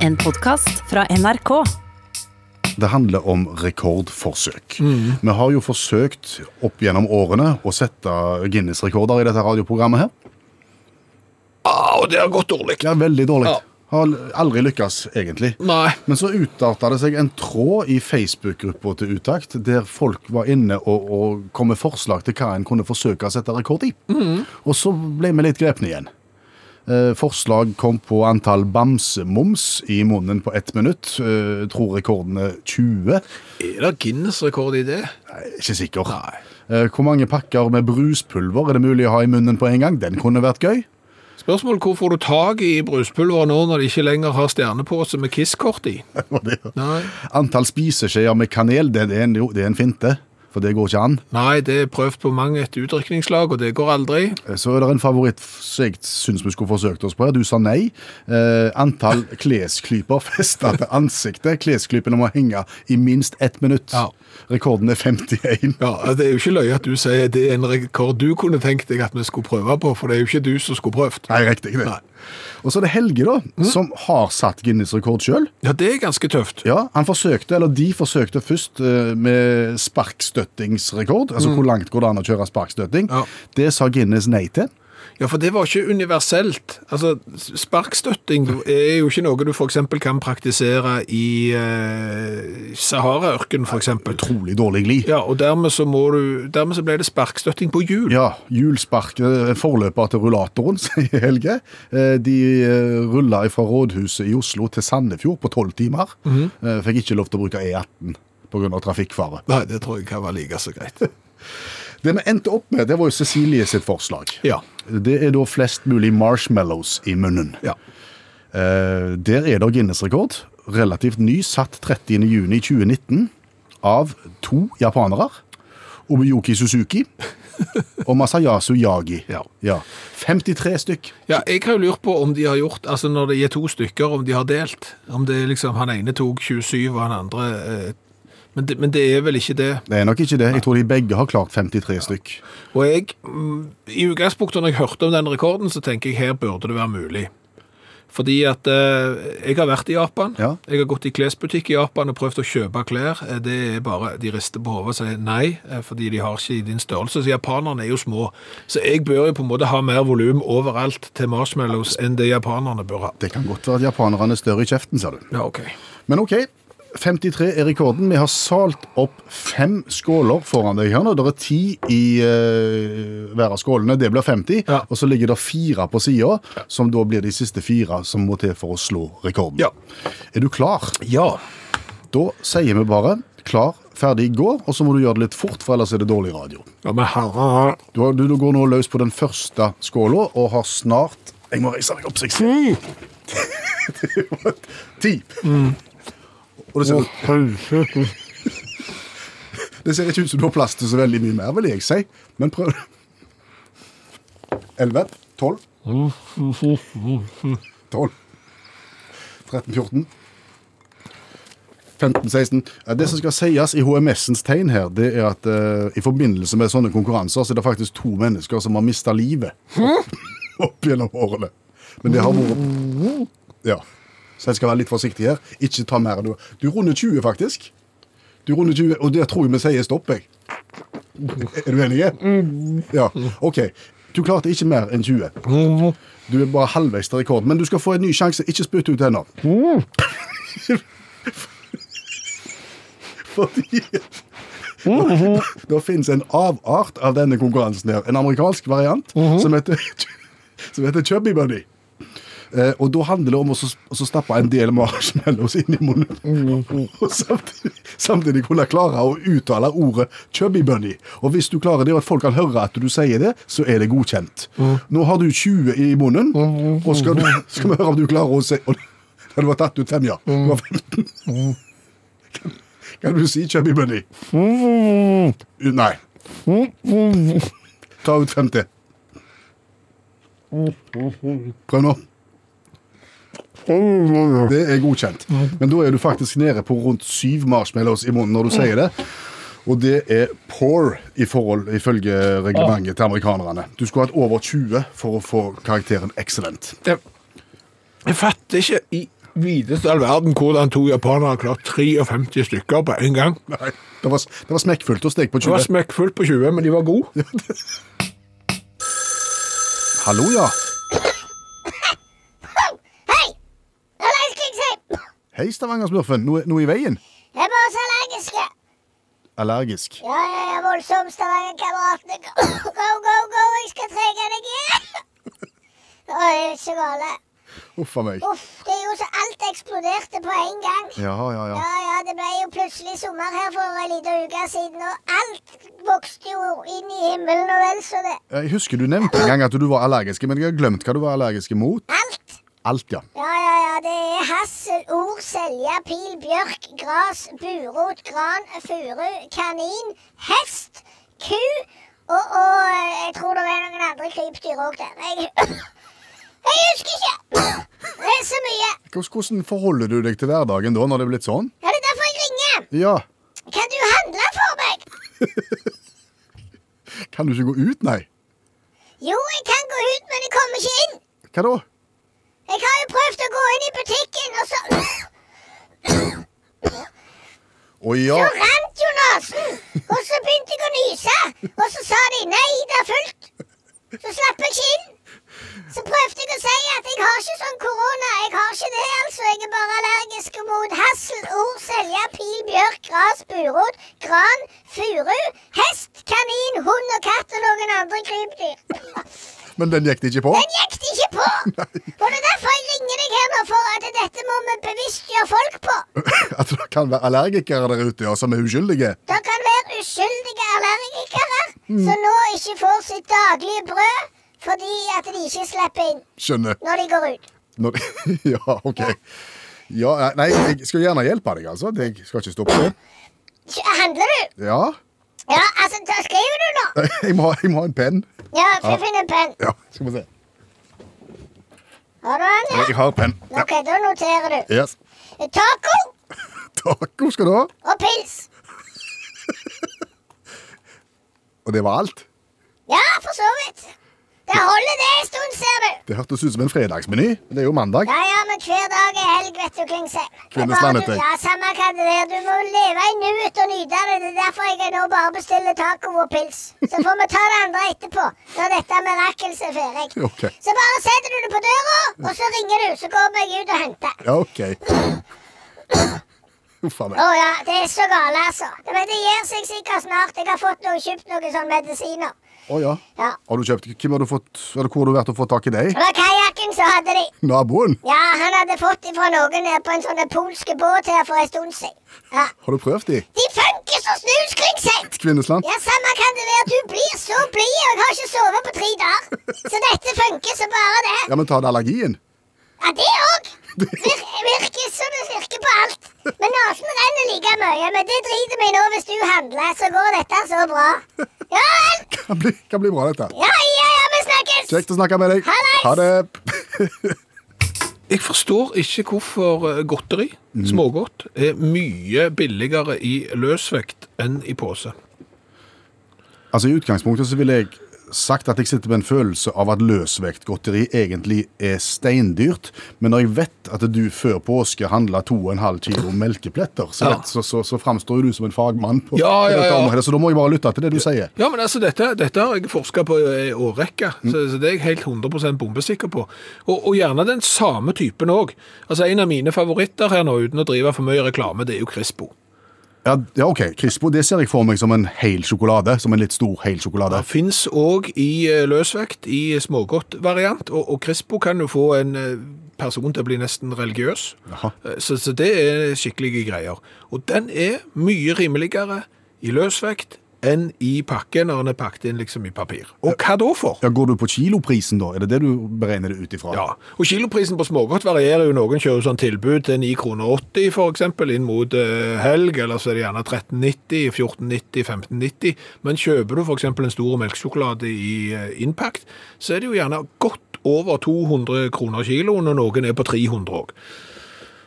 En podkast fra NRK. Det handler om rekordforsøk. Vi har jo forsøkt opp gjennom årene å sette Guinness-rekorder i dette radioprogrammet her. Ah, og det har gått dårlig. Ja, veldig dårlig. Ja. Har aldri lykkes, egentlig. Nei. Men så utarta det seg en tråd i Facebook-gruppa til Utakt, der folk var inne og, og kom med forslag til hva en kunne forsøke å sette rekord i. Og så ble vi litt grepne igjen. Eh, forslag kom på antall bamsemums i munnen på ett minutt. Eh, tror rekorden er 20. Er det Guinness-rekord i det? Nei, ikke sikker. Nei. Eh, hvor mange pakker med bruspulver er det mulig å ha i munnen på en gang? Den kunne vært gøy. Spørsmål hvor får du tak i bruspulver nå når de ikke lenger har stjernepose med Kiss-kort i? Antall spiseskjeer med kanel, det er en, det er en finte. For det går ikke an. Nei, det er prøvd på mange et utdrikningslag, og det går aldri. Eh, Så er det en favoritt jeg syns vi skulle forsøkt oss på. her. Du sa nei. Eh, antall klesklyper festa til ansiktet. Klesklypene må henge i minst ett minutt. Ja. Rekorden er 51. Ja, Det er jo ikke løye at du sier det er en rekord du kunne tenkt deg at vi skulle prøve på, for det er jo ikke du som skulle prøvd. Nei, riktig det. Nei. Og så er det Helge, da, som har satt Guinness-rekord sjøl. Ja, det er ganske tøft. Ja, han forsøkte, eller De forsøkte først eh, med sparkstøttingsrekord. Altså hvor langt går det an å kjøre sparkstøtting? Ja. Det sa Guinness nei til. Ja, for det var ikke universelt. Altså, sparkstøtting er jo ikke noe du eksempel kan praktisere i eh, Sahara-ørken, for eksempel. Trolig dårlig glid. Ja, og dermed så, må du, dermed så ble det sparkstøtting på hjul. Ja, hjulspark er forløper til rullatoren, sier Helge. Eh, De eh, rulla fra rådhuset i Oslo til Sandefjord på tolv timer. Eh, Fikk ikke lov til å bruke E18 pga. trafikkfare. Nei, det tror jeg kan være like så greit. Det vi endte opp med, det var jo Cecilie sitt forslag. Ja. Det er da flest mulig marshmallows i munnen. Ja. Eh, Der er det Guinness-rekord. Relativt ny, satt 30. juni 2019 av to japanere. Obuyuki Suzuki og Masayasu Yagi. Ja. 53 stykk. Ja, jeg har jo lurt på om de har gjort, altså når det er to stykker, om de har delt. Om det liksom, han ene tok 27 og han andre... Eh, men, det, men det er vel ikke det. Det er nok ikke det. Jeg tror de begge har klart 53 stykk. Og jeg, mm, i utgangspunktet når jeg hørte om den rekorden, så tenker jeg her burde det være mulig. Fordi at eh, jeg har vært i Japan. Ja. Jeg har gått i klesbutikk i Japan og prøvd å kjøpe klær. Eh, Det er bare, De rister på hodet og sier nei, eh, fordi de har ikke i din størrelse. Så japanerne er jo små. Så jeg bør jo på en måte ha mer volum overalt til marshmallows enn det japanerne bør ha. Det kan godt være at japanerne er større i kjeften, sa du. Ja, ok. Men OK. 53 er rekorden. Vi har salt opp fem skåler foran deg her nå. Det er ti i uh, hver av skålene. Det blir 50. Ja. Og så ligger det fire på sida, som da blir de siste fire som må til for å slå rekorden. Ja. Er du klar? Ja. Da sier vi bare klar, ferdig, gå. Og så må du gjøre det litt fort, for ellers er det dårlig radio. Ja, men herre... Du, du, du går nå løs på den første skåla og har snart Jeg må reise meg opp, så Ti. ser. Og det ser, ut, det ser ikke ut som du har plass til så veldig mye mer, vil jeg si. Men prøv. 11, 12 12 13, 14 15, 16 Det som skal sies i HMS-ens tegn her, det er at uh, i forbindelse med sånne konkurranser, så er det faktisk to mennesker som har mista livet opp gjennom årene. Men det har vært Ja. Så jeg skal være litt forsiktig her. Ikke ta mer enn du Du runder 20, faktisk. Du runder 20, Og der tror jeg vi sier stopp, jeg. Er du enig? Ja. OK. Du klarte ikke mer enn 20. Du er bare halvveis til rekorden. Men du skal få en ny sjanse. Ikke spytt ut ennå. Fordi Det finnes en avart av denne konkurransen her. En amerikansk variant som heter, som heter Chubby Buddy. Eh, og da handler det om å stappe en del marshmallows inn i munnen. Og samtidig, samtidig kunne klare å uttale ordet chubby bunny. Og hvis du klarer det, og at folk kan høre at du sier det, så er det godkjent. Nå har du 20 i munnen, og skal, du, skal vi høre om du klarer å si Da du har tatt ut fem, ja. Du har 15. Kan, kan du si chubby bunny? Nei. Ta ut fem til. Prøv nå. Det er godkjent. Men da er du faktisk nede på rundt syv marshmallows i munnen når du sier det. Og det er poor i forhold, ifølge reglementet til amerikanerne. Du skulle hatt over 20 for å få karakteren excellent. Jeg, jeg fatter ikke i videste all verden hvordan to japanere har klart 53 stykker på en gang. Nei, det var, det var smekkfullt hos deg på 20. Det var smekkfullt på 20, men de var gode. Hallo, ja. Hei! Hallais, skal jeg si. Hei, Stavanger-smurfen. Noe, noe i veien? Jeg er bare så allergisk. Allergisk. Ja, ja, ja, voldsom Stavanger-kameratene. Go, go, go, jeg skal trege deg igjen. Oi, så gale. Uff a meg. Uff, det er jo så alt eksploderte på en gang. Ja, ja, ja. Ja, ja, det ble jo plutselig sommer her for en liten uke siden, og alt vokste jo inn i himmelen og vel så det. Jeg husker du nevnte en gang at du var allergisk, men jeg har glemt hva du var allergisk mot. Alt. Alt, ja. Ja, ja, ja, det er hassel, ord, selje, pil, bjørk, gras, burot, gran, furu, kanin, hest, ku, og, og jeg tror det er noen andre krypdyr òg der. Jeg, jeg husker ikke. Det er så mye. Hvordan forholder du deg til hverdagen da, når det er blitt sånn? Ja, det er derfor jeg ringer. Ja. Kan du handle for meg? Kan du ikke gå ut, nei? Jo, jeg kan gå ut, men jeg kommer ikke inn. Hva da? Jeg har jo prøvd å gå inn i butikken, og så Oh, ja. Så rant jo nesen! Og så begynte jeg å nyse. Og så sa de nei, det er fullt. Så slapp jeg ikke inn. Så prøvde jeg å si at jeg har ikke sånn korona. Jeg har ikke det, altså. Jeg er bare allergisk mot hassel, ord, selje, pil, bjørk, gras, burot, gran, furu, hest, kanin, hund og katt og noen andre krypdyr. Men den gikk det ikke på? Den gikk det ikke på! Og det er derfor jeg ringer deg her nå, for at dette må vi bevisstgjøre folk på. At det kan være allergikere der ute ja, som er uskyldige? Det kan være uskyldige allergikere som nå ikke får sitt daglige brød fordi at de ikke slipper inn Skjønner. når de går ut. Når, ja, OK. Ja, nei, jeg skal gjerne hjelpe deg, altså. Jeg skal ikke stoppe det. Handler du? Ja. Ja, altså, da skriver du nå. Jeg må, jeg må ha en penn. Ja, få finne en penn. Ja, skal vi se. Har du den? Ja. Jeg har penn. Ja. Ok, da noterer du. Yes. Taco Taco skal du ha. og pils. Og det var alt. Ja, for så vidt. Det holder det en stund, ser du. Det hørtes ut som en fredagsmeny. men Det er jo mandag. Ja, ja, men hver dag er helg, vet du, Klingsheim. Det Kvinneslandet, Ja, samme hva det er. Du må leve i nuet og nyte det. Det er derfor jeg nå bare bestiller taco og pils. Så får vi ta det andre etterpå, når dette mirakels er ferdig. Okay. Så bare setter du det på døra, og så ringer du, så går jeg ut og henter. Ja, OK. Uff. Å ja, det er så gale, altså. Men det gir seg sikkert snart. Jeg har fått noe, kjøpt noen sånne medisiner. Å ja. Ja. Har du kjøpt Hvem har du fått Eller hvor har du vært og fått tak i deg? Det var kajakken som hadde de. Naboen? Ja, han hadde fått de fra noen på en sånn polske båt her for en stund siden. Ja. Har du prøvd de? De funker som snus, seg Kvinnesland? Ja, samme kan det være. Du blir så blid, og jeg har ikke sovet på tre dager. Så dette funker så bare det. Ja, men tar det allergien? Ja, det òg. Vir virker som det virker på alt. Men nesen renner like mye. Men det driter vi i nå hvis du handler, så går dette så bra. Ja vel. Kan bli, kan bli bra, dette. Ja, ja, ja, vi snakkes. Kjekt å snakke med deg. Ha det. Jeg forstår ikke hvorfor eh, godteri, smågodt, er mye billigere i løsvekt enn i pose. Altså I utgangspunktet så ville jeg sagt at jeg sitter med en følelse av at løsvektgodteri egentlig er steindyrt. Men når jeg vet at du før påske handla 2,5 kilo melkepletter, så, Ja. så, så, så framstår du som en fagmann på, Ja, ja, dette området. Så da må jeg bare lytte til det du sier. Ja, men altså, dette, dette har jeg forska på i årrekke, så, så det er jeg helt 100% bombesikker på. Og, og gjerne den samme typen òg. Altså, en av mine favoritter her nå, uten å drive for mye reklame, det er jo Crispo. Ja, ja, OK. Crispo det ser jeg for meg som en hel sjokolade. Som en litt stor hel sjokolade. Det fins òg i eh, løsvekt, i smågodtvariant, og, og Crispo kan jo få en eh, person til å bli nesten religiøs. Eh, Så, så det er skikkelige greier. Og den er mye rimeligere i løsvekt enn i pakken når den er pakket inn liksom i papir. Og hva da for? Ja, Går du på kiloprisen, da? Er det det du beregner det ut ifra? Ja, og kiloprisen på smågodt varierer jo. Noen kjører sånn tilbud til 9 kroner 80 for eksempel, inn mot eh, helg, eller så er det gjerne 13,90, 14,90, 15,90. Men kjøper du eksempel en stor melksjokolade i uh, innpakt, så er det jo gjerne godt over 200 kroner kiloen, og noen er på 300 òg.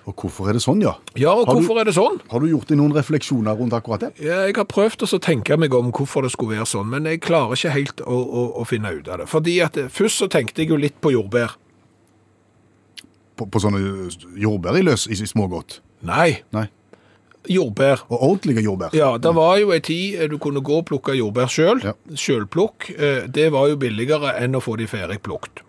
Og hvorfor er det sånn, ja? Ja, og Har du- hvorfor er det sånn? Har du gjort deg noen refleksjoner rundt akkurat det? Ja, Jeg har prøvd å tenke meg om hvorfor det skulle være sånn, men jeg klarer ikke helt å, å, å finne ut av det. Fordi at eh, Først så tenkte jeg jo litt på jordbær. på, på sånne jordbær i løs i, i smågodt. Nei, Nei. jordbær. Og ordentlige jordbær. Ja, det var jo en tid eh, du kunne gå og plukke jordbær sjøl. Ja. Sjølplukk. eh, Det var jo billigere enn å få de ferdig plukt.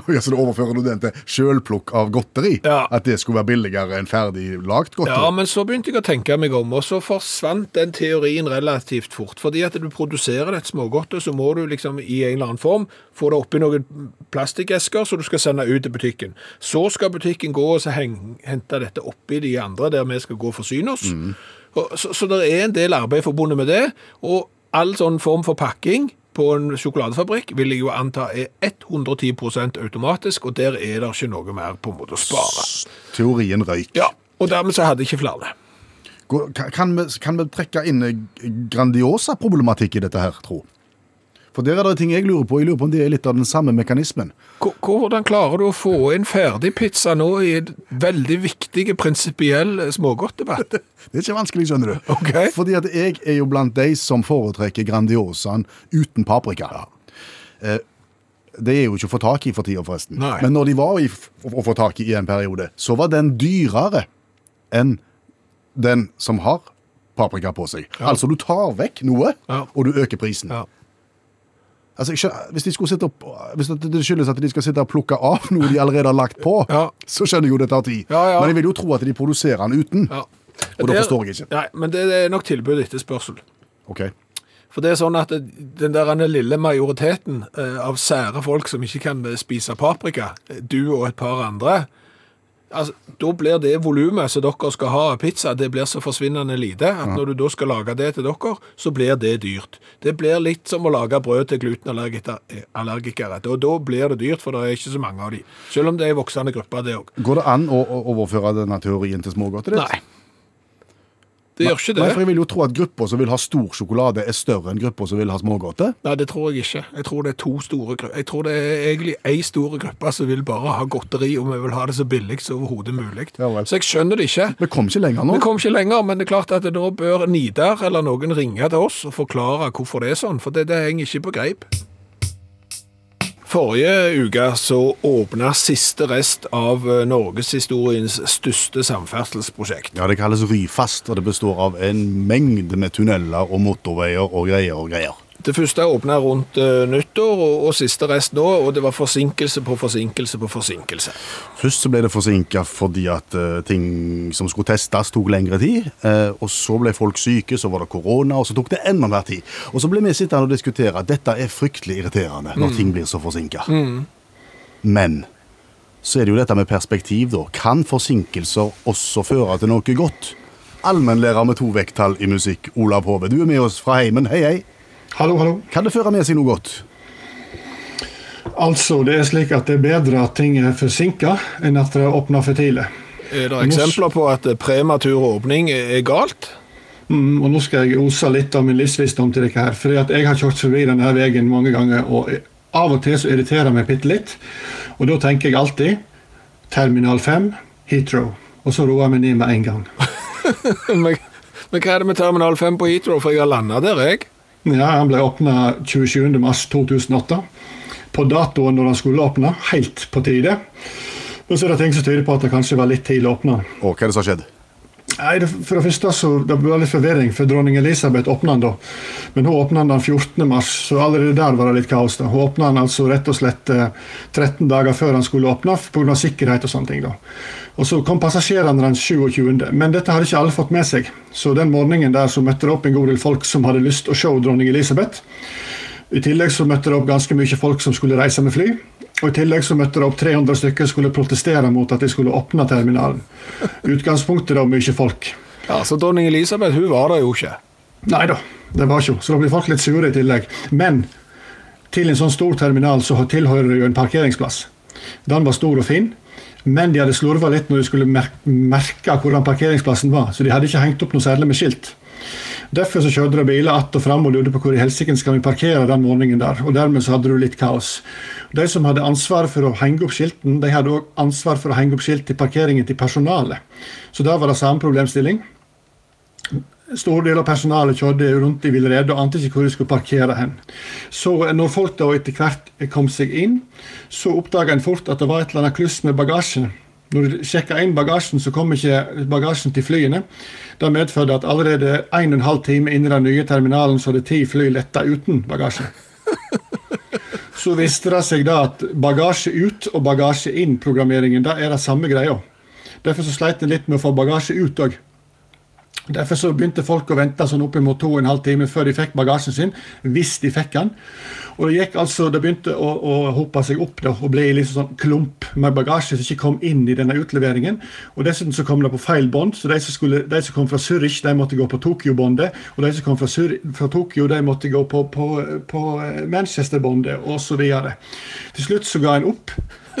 Ja, så da overfører du den til sjølplukk av godteri? Ja. At det skulle være billigere enn ferdig lagd godteri? Ja, men så begynte jeg å tenke meg om, og så forsvant den teorien relativt fort. Fordi at du produserer et smågodte, så må du liksom i en eller annen form få det oppi noen plastikkesker som du skal sende ut til butikken. Så skal butikken gå og så hente dette oppi de andre der vi skal gå og forsyne oss. Og, så, så det er en del arbeid forbundet med det, og all sånn form for pakking på en sjokoladefabrikk vil jeg jo anta er 110% automatisk, og der er det ikke noe mer på en måte å spare. Teorien røyk. Ja, og dermed så hadde ikke flere. Kan, kan, vi, kan vi trekke inn Grandiosa-problematikk i dette her, tro? For der er det ting jeg lurer på. Jeg lurer på om det er litt av den samme mekanismen. Hvordan klarer du å få inn ferdigpizza nå i en veldig viktig prinsipiell smågodtdebatt? Det er ikke vanskelig, skjønner du. Okay. Fordi at jeg er jo blant de som foretrekker Grandiosaen uten paprika. Ja. det er jo ikke å få tak i for tida, forresten. Nei. Men når de var i, å få tak i i en periode, så var den dyrere enn den som har paprika på seg. Ja. Altså, du tar vekk noe, Ja. og du øker prisen. Ja. Altså, hvis, de skulle sitte opp, hvis det skyldes at de skal sitte og plukke av noe de allerede har lagt på, Ja. så skjønner jeg jo det tar tid. Ja, ja. Men jeg vil jo tro at de produserer den uten. Ja. Og da forstår jeg ikke. Nei, men det er nok tilbud og etterspørsel. Okay. For det er sånn at den der lille majoriteten eh, av sære folk som ikke kan eh, spise paprika, eh, du og et par andre, altså, da blir det volumet som dere skal ha av pizza, det blir så forsvinnende lite, at når du da skal lage det til dere, så blir det dyrt. Det blir litt som å lage brød til glutenallergikere. Og da blir det dyrt, for det er ikke så mange av de. Selv om det er en voksende gruppe, det òg. Går det an å, å overføre denne teorien til smågodtet ditt? Nei. Det gjør ikke Nei, for jeg vil jo tro at grupper som vil ha stor sjokolade, er større enn grupper som vil ha smågodter. Nei, det tror jeg ikke. Jeg tror det er to store grupper. Jeg tror det er egentlig ei stor gruppe som vil bare ha godteri, og vi vil ha det så billig som overhodet mulig. Ja så jeg skjønner det ikke. Vi kom ikke lenger nå. Vi kom ikke lenger, men det er klart at da bør Nidar eller noen ringe til oss og forklare hvorfor det er sånn, for det, det henger ikke på greip. Forrige uke så åpna siste rest av eh, norgeshistoriens største samferdselsprosjekt. Ja, Det kalles Ryfast, og det består av en mengde med tunneler og motorveier og greier og greier. Det første åpna rundt eh, nyttår, og, og siste rest nå, og det var forsinkelse på forsinkelse på forsinkelse. Først så ble det forsinka fordi at uh, ting som skulle testes, tok lengre tid. Uh, og så ble folk syke, så var det korona, og så tok det enda mer tid. Og så ble vi sittende og diskutere dette er fryktelig irriterende når ting blir så forsinka. Men så er det jo dette med perspektiv, da. Kan forsinkelser også føre til noe godt? Allmennlærer med to vekttall i musikk, Olav Hove. Du er med oss fra heimen. Hei, hei. Hallo, hallo. Kan det føre med seg noe godt? Altså, det er slik at det er bedre at ting er forsinka enn at det er åpna for tidlig. Er det eksempler på at prematur åpning er galt? Mm, og nå skal jeg ose litt av min livsvisdom til dere her. For jeg har kjørt forbi denne veien mange ganger, og av og til så irriterer jeg meg bitte litt. Og da tenker jeg alltid Terminal 5, Heathrow. Og så roer jeg meg ned med en gang. men, men hva er det med Terminal 5 på Heathrow, for jeg har landa der, jeg? Ja, Han ble åpna 27.3.2008. På datoen når han skulle åpne. Helt på tide. Men så er det ting som tyder på at det kanskje var litt tidlig åpna. Hva er det som har skjedd? Nei, For det første så det ble litt forvirring, for dronning Elisabeth åpna den da. Men hun åpna den den 14. mars, så allerede der var det litt kaos. da. Hun åpna den altså rett og slett eh, 13 dager før han skulle åpne, pga. sikkerhet og sånne ting. da. Og Så kom passasjerene den 27., men dette hadde ikke alle fått med seg. Så den morgenen der så møtte det opp en god del folk som hadde lyst å se dronning Elisabeth. I tillegg så møtte det opp ganske mye folk som skulle reise med fly. Og i tillegg så møtte det opp 300 stykker som skulle protestere mot at de skulle åpne terminalen. Utgangspunktet da mye folk. Ja, Så dronning Elisabeth hun var der jo ikke. Nei da, det var ikke hun. Så da blir folk litt sure i tillegg. Men til en sånn stor terminal så tilhører det jo en parkeringsplass. Den var stor og fin, men de hadde slurva litt når de skulle mer merke hvordan parkeringsplassen var, så de hadde ikke hengt opp noe særlig med skilt. Derfor så kjørte de biler att og fram og lurte på hvor i helsike skal vi parkere den morgenen der. Og dermed så hadde du litt kaos. De som hadde ansvar for å henge opp skilten, de hadde òg ansvar for å henge opp skilt til parkeringen til personalet. Så da var det samme problemstilling. Stor del av personalet kjørte rundt i villrede og ante ikke hvor de skulle parkere hen. Så når folk da etter hvert kom seg inn, så oppdaga en fort at det var et eller annet kluss med bagasjen. Når du sjekka inn bagasjen, så kom ikke bagasjen til flyene. Det medførte at allerede en og en halv time inn i den nye terminalen så hadde ti fly letta uten bagasje. Så viste det seg da at bagasje ut og bagasje inn-programmeringen da er det samme greia. Derfor så sleit en litt med å få bagasje ut òg. Derfor så begynte folk å vente sånn oppimot to og en halv time før de fikk bagasjen sin, hvis de fikk den. Og det gikk altså, det begynte å, å hope seg opp da, og ble liksom sånn klump med bagasje som ikke kom inn i denne utleveringen. Og Dessuten så kom det på feil bånd, så de som, skulle, de som kom fra Zürich, de måtte gå på Tokyo-båndet. Og de som kom fra, Sur fra Tokyo, de måtte gå på, på, på Manchester-båndet, osv. Til slutt så ga en opp,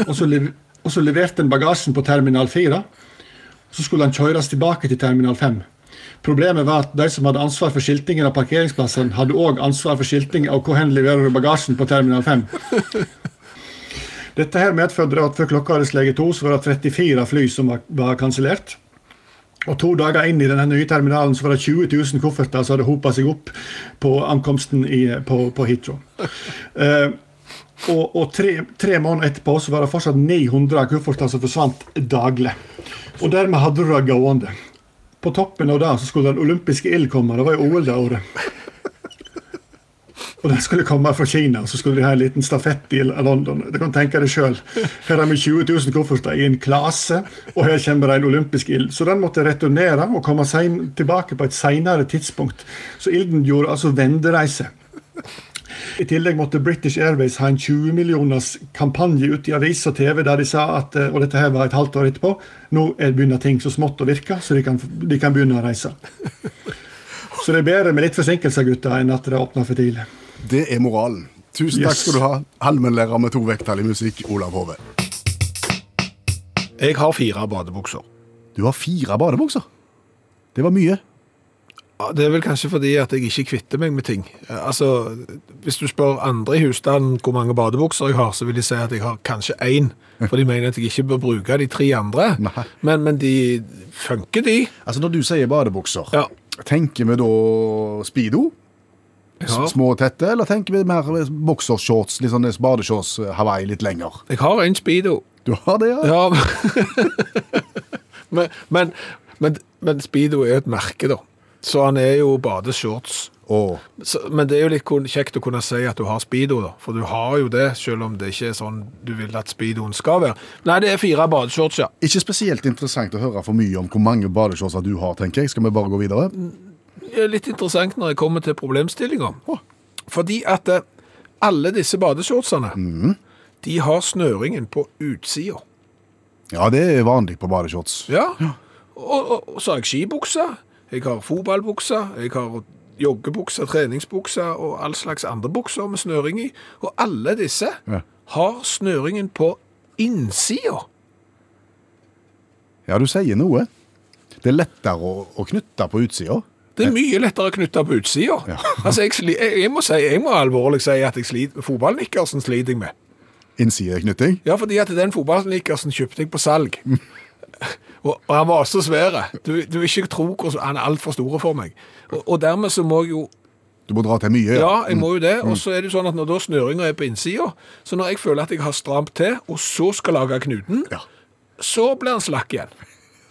og så, og så leverte en bagasjen på terminal 4. Så skulle han kjøres tilbake til terminal 5. Problemet var at de som hadde ansvar for skiltingen av parkeringsplassen, hadde òg ansvar for skilting av hvor hen leverer du bagasjen på terminal 5. Dette her medførte at før klokka hadde sleget to, så var det 34 fly som var, var kansellert. Og To dager inn i denne nye terminalen så var det 20 000 kofferter som hadde hopa seg opp på ankomsten i, på, på Hitro. Uh, og, og tre, tre, måneder etterpå så var det fortsatt 900 kofferter som forsvant daglig. Og dermed hadde du det gående. På toppen av det så skulle den olympiske ild komme. Det var jo OL det året. Og den skulle komme fra Kina, så skulle de ha en liten stafett i London. Du kan tenke deg sjøl. Her har vi 20 000 kofferter i en klase, og her kommer det en olympisk ild. Så den måtte returnere og komme tilbake på et senere tidspunkt. Så ilden gjorde altså vendereise. I tillegg måtte British Airways ha en 20 millioners kampanje ute i avis og TV der de sa at og dette her var et halvt år etterpå, nå begynner ting så smått å virke, så de kan, de kan begynne å reise. Så det er bedre med litt forsinkelser, gutter, enn at det åpner for tidlig. Det er moralen. Tusen takk skal du ha, allmennlærer med to vekttall i musikk, Olav Hove. Jeg har fire badebukser. Du har fire badebukser? Det var mye. Det er vel kanskje fordi at jeg ikke kvitter meg med ting. Altså, Hvis du spør andre i husstanden hvor mange badebukser jeg har, så vil de si at jeg har kanskje én. For de mener at jeg ikke bør bruke de tre andre. Men, men, de funker, de. Altså Når du sier badebukser, ja. tenker vi da speedo? Ja. Små og tette, eller tenker vi mer boksershorts, litt sånn badeshorts Hawaii litt lenger? Jeg har en speedo. Du har det, ja? ja. men, men, men, men speedo er et merke, da. Så han er jo badeshorts. Oh. Så, men det er jo litt kjekt å kunne si at du har speedo, da. For du har jo det, selv om det ikke er sånn du vil at speedoen skal være. Nei, det er fire badeshorts, ja. Ikke spesielt interessant å høre for mye om hvor mange badeshortser du har, tenker jeg. Skal vi bare gå videre? Er litt interessant når jeg kommer til problemstillinga. Oh. Fordi at eh, alle disse badeshortsene, mm. de har snøringen på utsida. Ja, det er vanlig på badeshorts. Ja. ja. Og, og, og så har jeg skibukse. Jeg har fotballbukser, jeg har joggebukser, treningsbukser og all slags andre bukser med snøring i. Og alle disse ja. har snøringen på innsida. Ja, du sier noe. Det er lettere å, å knytte på utsida. Det er mye lettere å knytte på utsida. Ja. altså, jeg, jeg, jeg, må si, jeg må alvorlig si at jeg sliter, fotballnikkersen sliter jeg med. Innsideknytting? Ja, fordi at den fotballnikkersen kjøpte jeg på salg. Og, og han var så svær. Du, du ikke tro hvor han er altfor stor for meg. Og, og, dermed så må jeg jo Du må dra til mye? Ja, ja jeg må jo det. Mm. Og så er det jo sånn at når da snøringa er på innsida, så når jeg føler at jeg har stramt til, og så skal lage knuten, ja. så blir han slakk igjen.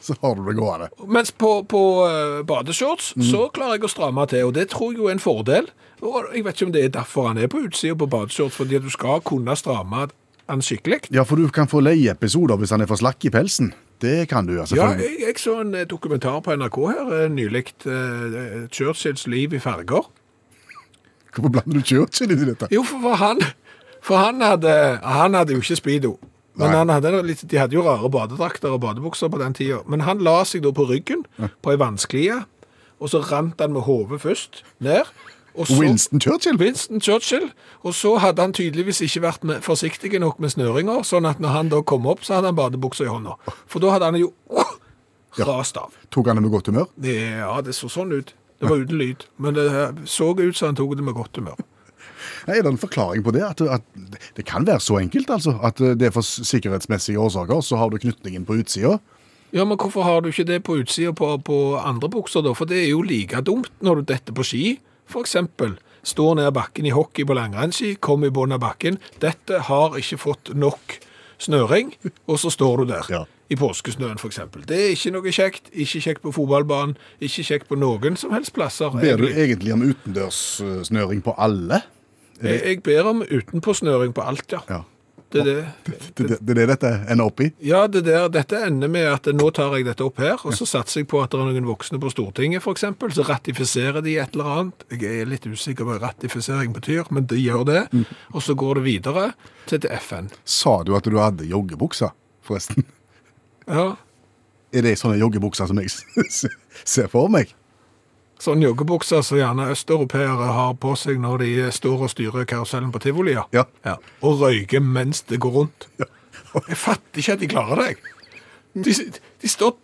Så har du det gående. Mens på, på uh, badeshorts mm. så klarer jeg å stramme til, og det tror jeg jo er en fordel. Og jeg vet ikke om det er derfor han er på utsida på badeshorts, fordi at du skal kunne stramme han skikkelig. Ja, for du kan få leieepisoder hvis han er for slakk i pelsen. Det kan du, altså. Ja, jeg, jeg, så en eh, dokumentar på NRK her eh, nylig. Uh, Churchills liv i farger. Hvorfor blander du Churchill i dette? Jo, for han, for han, hadde, han hadde jo ikke speedo. Men hadde De hadde jo rare badedrakter og badebukser på den tida. Men han la seg da på ryggen på ei vannsklie, og så rant han med hodet først ned. Så, Winston Churchill? Winston Churchill. Og så hadde han tydeligvis ikke vært med, forsiktig nok med snøringer, sånn at når han da kom opp, så hadde han badebuksa i hånda. For da hadde han jo uh, rast av. Ja. Tok han det med godt humør? Ja, det så sånn ut. Det var uten lyd. Men det så ut som han tok det med godt humør. Er det en forklaring på det? At, at, det kan være så enkelt, altså? At det er for sikkerhetsmessige årsaker, så har du knytningen på utsida? Ja, men hvorfor har du ikke det på utsida på, på andre bukser, da? For det er jo like dumt når du detter på ski, eksempel. Står ned bakken i hockey på langrennsski, kommer i bunnen av bakken. Dette har ikke fått nok snøring, og så står du der. Ja. I påskesnøen, eksempel. Det er ikke noe kjekt. Ikke kjekt på fotballbanen. Ikke kjekt på noen som helst plasser. Ber du egentlig. om utendørssnøring på alle? Jeg ber om utenpåsnøring på alt, ja. Ja. Det er det. Det, det, det dette ender opp i? Ja, det der, dette ender med at nå tar jeg dette opp her, og så satser jeg på at det er noen voksne på Stortinget, eksempel, så ratifiserer de et eller annet. Jeg er litt usikker på hva ratifisering betyr, men de gjør det. Og så går det videre til, til FN. Sa du at du hadde joggebukser, forresten? Ja, Er det sånne joggebukser som jeg ser for meg? Sånn joggebukser som gjerne østeuropeere har på seg når de står og styrer karusellen på tivoli, ja. Ja. Og røyker mens det går rundt. Jeg fatter ikke at de klarer det. De, de står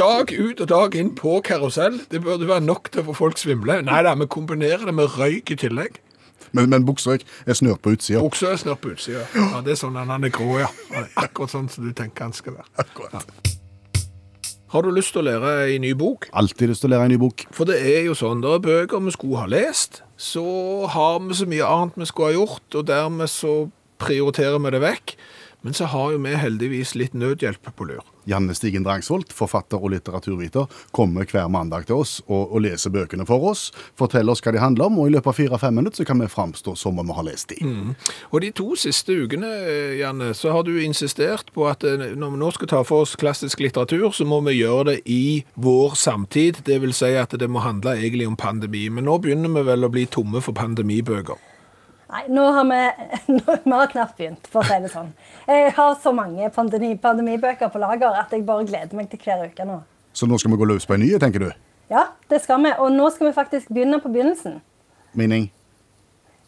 dag ut og dag inn på karusell. Det burde være nok til å få folk svimle. Nei da, vi kombinerer det med røyk i tillegg. Men, men buksa er snørt på utsida. Buksa er snørt på utsida. Ja, det er sånn han er grå, ja. Akkurat sånn som du tenker han skal være. Akkurat. Har du lyst til å lære ei ny bok? Alltid lyst til å lære en ny bok. For det er jo sånn, det er bøker vi skulle ha lest, så har vi så mye annet vi skulle ha gjort, og dermed så prioriterer vi det vekk. Men så har jo vi heldigvis litt nødhjelp på lur. Janne Stigen Drangsvold, forfatter og litteraturviter, kommer hver mandag til oss og, og leser bøkene for oss. Forteller oss hva de handler om, og i løpet av fire-fem minutter så kan vi framstå som om vi har lest de. Og de to siste ukene, eh, Janne, så har du insistert på at eh, når vi nå skal ta for oss klassisk litteratur, så må vi gjøre det i vår samtid. Det vil si at det må handle egentlig om pandemi. Men nå begynner vi vel å bli tomme for pandemibøker. Nei, nå har vi, nå, vi har knapt begynt, for å si det sånn. Jeg har så mange pandemi, pandemibøker på lager at jeg bare gleder meg til hver uke nå. Så nå skal vi gå løs på en ny, tenker du? Ja, det skal vi. Og nå skal vi faktisk begynne på begynnelsen. Mening?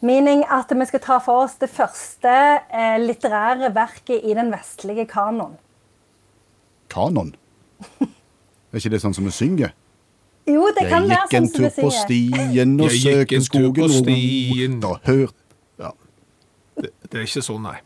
Mening at vi skal ta for oss det første eh, litterære verket i den vestlige kanon. Kanon? Er ikke det sånn som vi synger? Jo, det kan være sånn som vi synger. Jeg gikk en tur på stien og søk skogen stien. Da hørte. Det, det er ikke sånn, nei.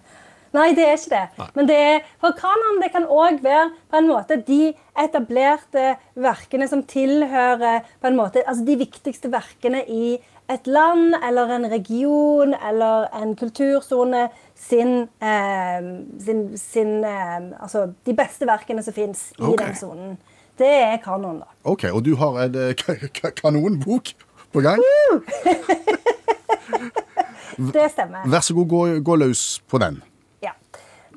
Nei, det er ikke det. Men det er, for kanon det kan òg være på en måte de etablerte verkene som tilhører på en måte, altså de viktigste verkene i et land eller en region eller en kultursone sin, eh, sin, sin eh, Altså de beste verkene som fins i okay. den sonen. Det er kanon, da. OK, og du har en eh, ka- ka- kanonbok på gang? Det stemmer. Vær så god, gå, gå løs på den. Ja.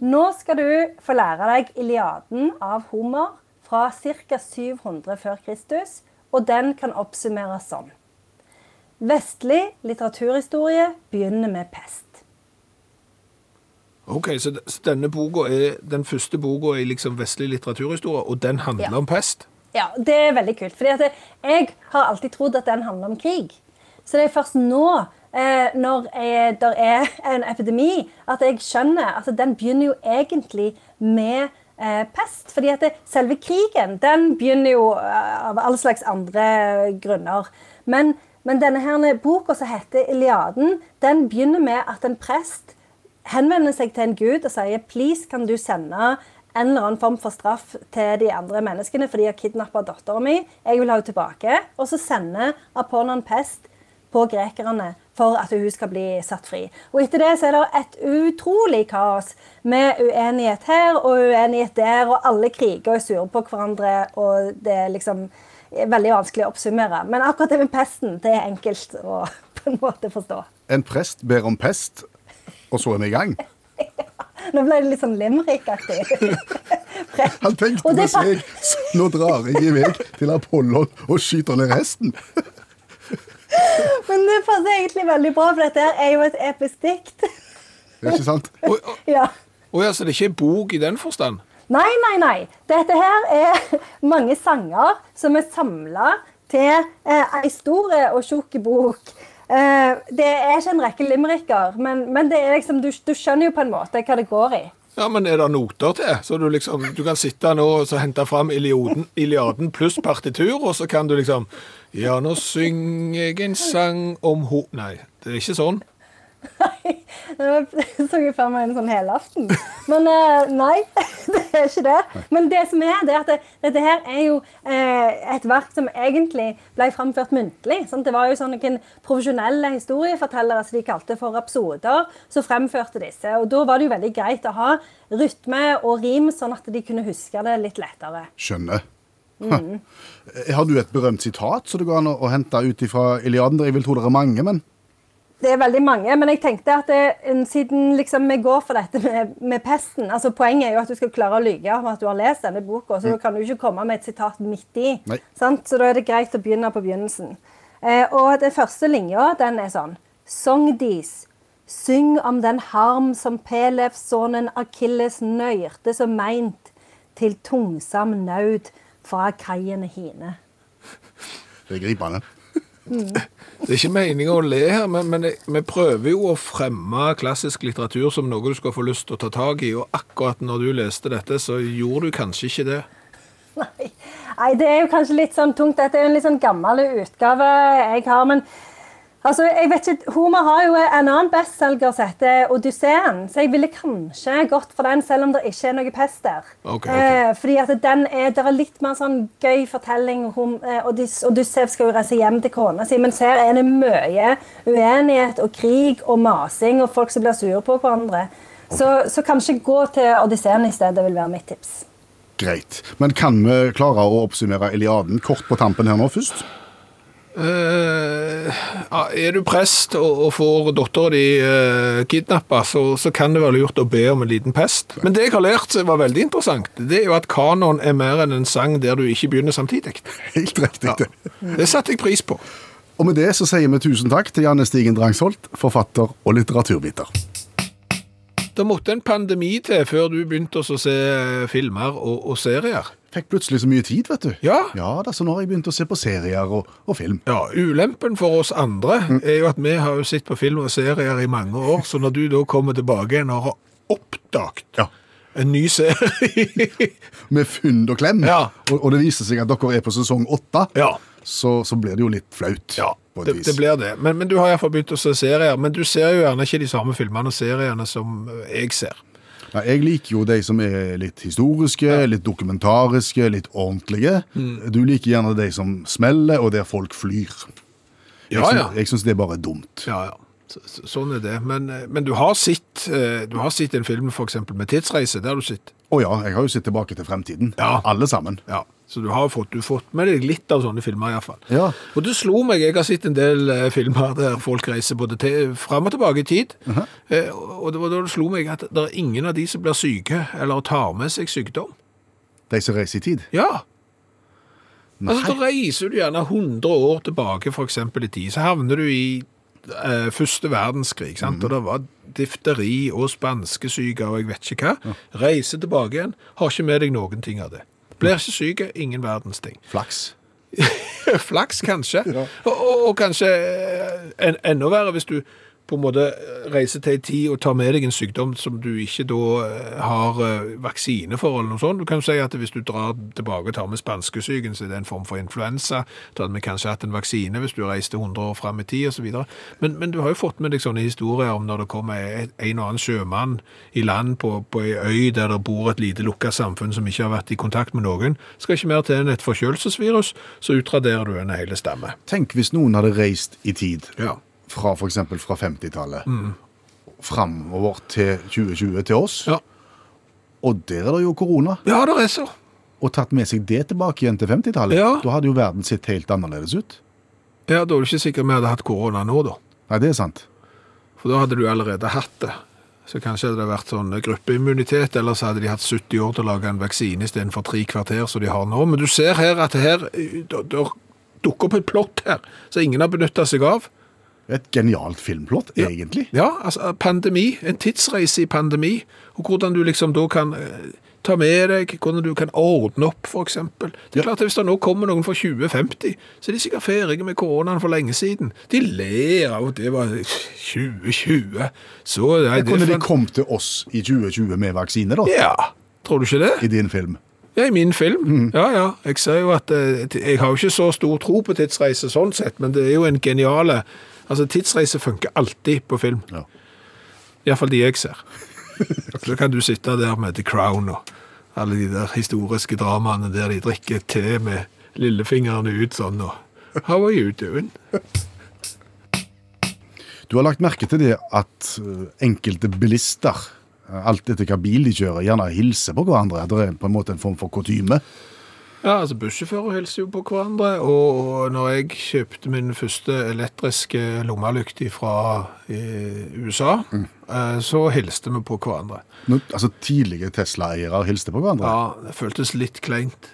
Nå skal du få lære deg Iliaden av Homer fra ca. 700 før Kristus, og den kan oppsummeres sånn. Vestlig litteraturhistorie begynner med pest. Ok, så denne boka er den første boka i liksom vestlig litteraturhistorie, og den handler Ja. om pest? Ja, det er veldig kult. fordi jeg har alltid trodd at den handler om krig. Så det er først nå, eh, når det er en epidemi, at jeg skjønner at den begynner jo egentlig med eh, pest. Fordi at det, selve krigen, den begynner jo eh, av alle slags andre grunner. Men, men denne her boka som heter Iliaden, den begynner med at en prest henvender seg til en gud og sier please kan du sende en eller annen form for straff til de andre menneskene, for de har kidnappa dattera mi. Jeg vil ha henne tilbake. Og så sender Apollon pest på grekerne for at hun skal bli satt fri. Og etter det så er det et utrolig kaos med uenighet her og uenighet der, og alle kriger og er sure på hverandre, og det er liksom veldig vanskelig å oppsummere. Men akkurat det med pesten, det er enkelt å på en måte forstå. En prest ber om pest, og så er vi i gang. Nå ble det litt sånn limerick-aktig. Han tenkte med seg nå drar jeg i vei til Apollon og skyter ned resten. Men det passer egentlig veldig bra, for dette her er jo et episk dikt. Det er ikke sant? Å å- Ja. å ja, så det er ikke en bok i den forstand? Nei, nei, nei. Dette her er mange sanger som er samla til eh, ei stor og tjukk bok. Eh, det er ikke en rekke limericker, men, men det er liksom, du, du skjønner jo på en måte hva det går i. Ja, men er det noter til? Så du liksom, du kan sitte nå og så hente fram Iliaden, pluss partitur, og så kan du liksom Ja, nå synger jeg en sang om ho... Nei, det er ikke sånn. Nå så jeg for meg en sånn helaften. Men eh, nei, det er ikke det. Men det som er, det er at det, dette her er jo eh, et verk som egentlig ble framført muntlig. Sant? Det var jo sånne noen profesjonelle historiefortellere som de kalte for rapsoder, som fremførte disse. Og da var det jo veldig greit å ha rytme og rim, sånn at de kunne huske det litt lettere. Skjønner. Mm. Har du et berømt sitat som det går an å hente ut fra Iliaden? Jeg vil tro det er mange, men Det er veldig mange, men jeg tenkte at det, siden liksom vi går for dette med, med pesten altså Poenget er jo at du skal klare å lyge om at du har lest denne boka, så da kan du ikke komme med et sitat midt i. Sant? Så da er det greit å begynne på begynnelsen. Eh, og den første linja, den er sånn Sogndis, syng om den harm som Pelevs-sønnen Akilles nøyrte som meint til tungsam naud fra kaiene hine. det er gripende. Det er ikke meningen å le her, men, men vi prøver jo å fremme klassisk litteratur som noe du skal få lyst til å ta tak i, og akkurat når du leste dette, så gjorde du kanskje ikke det. Nei. Nei, det er jo kanskje litt sånn tungt. Dette er jo en litt sånn gammel utgave jeg har. Men altså, jeg vet ikke, Homer har jo en annen bestselger som heter Odysseen. Så jeg ville kanskje gått for den, selv om det ikke er noe pest der. Okay, okay. Eh, fordi at den er, det er litt mer sånn gøy fortelling. Hom, eh, Odys- Odyssev skal jo reise hjem til kona si, mens her er det mye uenighet og krig og masing og folk som blir sure på hverandre. Så, så kanskje gå til Odysseen i stedet vil være mitt tips. Greit. Men kan vi klare å oppsummere Eliaden kort på tampen her nå først? Eh, er du prest og, får dattera di uh, kidnappa, så, så kan det være lurt å be om en liten pest. Men det jeg har lært var veldig interessant, det er jo at kanon er mer enn en sang der du ikke begynner samtidig. Helt riktig. det. Det satte jeg pris på. Og med det så sier vi tusen takk til Janne Stigen Drangsholt, forfatter og litteraturviter. Det måtte en pandemi til før du begynte å se eh, filmer og, og serier. Fikk plutselig så mye tid, vet du. Ja. Ja, da, så nå har jeg begynt å se på serier og, og film. Ja, Ulempen for oss andre er jo at vi har jo sett på film og serier i mange år, så når du da kommer tilbake igjen og har oppdaget Ja. en ny serie Med fynd og klem. Ja. Og, og det viser seg at dere er på sesong åtte, Ja. så, så blir det jo litt flaut. Ja, på et det, vis. det blir det. Men, men du har iallfall begynt å se serier. Men du ser jo gjerne ikke de samme filmene og seriene som eh, jeg ser. Ja, jeg liker jo de som er litt historiske, litt dokumentariske, litt ordentlige. Mm. Du liker gjerne de som smeller, og der folk flyr. Jeg Ja, ja. Syns det er bare dumt. Ja, ja. Så, så, sånn er det. Men, men du, har sett, eh, du har sett en film for eksempel med tidsreise. Det har du sett. Å ja, jeg har jo sett tilbake til fremtiden. Ja. Alle sammen. Ja, Så du har fått, du fått med deg litt av sånne filmer iallfall. Ja. Og det slo meg, jeg har sett en del eh, filmer der folk reiser både til, fram og tilbake i tid. eh, og det var da det slo meg at det er ingen av de som blir syke eller tar med seg sykdom. De som reiser i tid. Ja. Nei. Altså, Da reiser du gjerne 100 år tilbake eksempel i tid, så havner du i første verdenskrig, sant? og det var difteri og spanskesyke og jeg vet ikke hva. Reiser tilbake igjen, har ikke med deg noen ting av det. Blir ikke syke, ingen verdens ting. Flaks. Flaks, kanskje. Ja. Og, og, og kanskje eh, en, enda verre hvis du på en måte reise til en tid og ta med deg en sykdom som du ikke da eh, har eh, vaksine for, eller noe sånt. Du kan jo si at hvis du drar tilbake og tar med spanskesyken, så er det en form for influensa. Da hadde vi kanskje hatt en vaksine hvis du reiste 100 år fram i tid, og så videre. Men, men du har jo fått med deg sånne historier om når det kommer en en og annen sjømann i land på, på ei øy der det bor et lite lukka samfunn som ikke har vært i kontakt med noen. Skal ikke mer til enn et forkjølelsesvirus, så utraderer du en hele stamme. Tenk hvis noen hadde reist i tid, Ja. Fra f.eks. fra 50-tallet, framover til 2020 til oss, Ja. og der er det jo korona, Ja, det er så. og tatt med seg det tilbake igjen til 50-tallet, Ja. da hadde jo verden sett helt annerledes ut. Ja, da er du ikke sikker vi hadde hatt korona nå, da. Nei, det er sant. For da hadde du allerede hatt det. Så kanskje hadde det vært sånn gruppeimmunitet, eller så hadde de hatt 70 år til å lage en vaksine istedenfor tre kvarter som de har nå. Men du ser her at her eh, det det dukker opp et plott her som ingen har benytta seg av. Et genialt filmplott, egentlig. Ja, altså pandemi, en tidsreise i pandemi, og hvordan du liksom da kan eh, ta med deg, hvordan du kan ordne opp, eksempel. Det er klart at hvis det nå kommer noen fra 2050, så er de sikkert ferdige med koronaen for lenge siden. De ler av at det var 2020. Så nei, det Kunne de kommet til oss i 2020 med vaksine, da? Ja, tror du ikke det? I din film? Ja, i min film. Mm. Ja, ja. Jeg ser jo at eh, Jeg har jo ikke så stor tro på tidsreise sånn sett, men det er jo en geniale Altså, tidsreise funker alltid på film. Ja. Iallfall de jeg ser. Så kan du sitte der med The Crown og alle de der historiske dramaene der de drikker te med lillefingrene ut sånn og How are you doing? Du har lagt merke til det at eh, enkelte bilister, eh, alt etter hva bil de kjører, gjerne hilser på hverandre. Det er på en måte en form for kutyme. Ja, altså bussjåfører hilser jo på hverandre, og når jeg kjøpte min første elektriske lommelykt fra eh, USA, mm. så hilste vi på hverandre. Nå, altså Tidlige Tesla-eiere hilste på hverandre. Ja, det føltes litt kleint.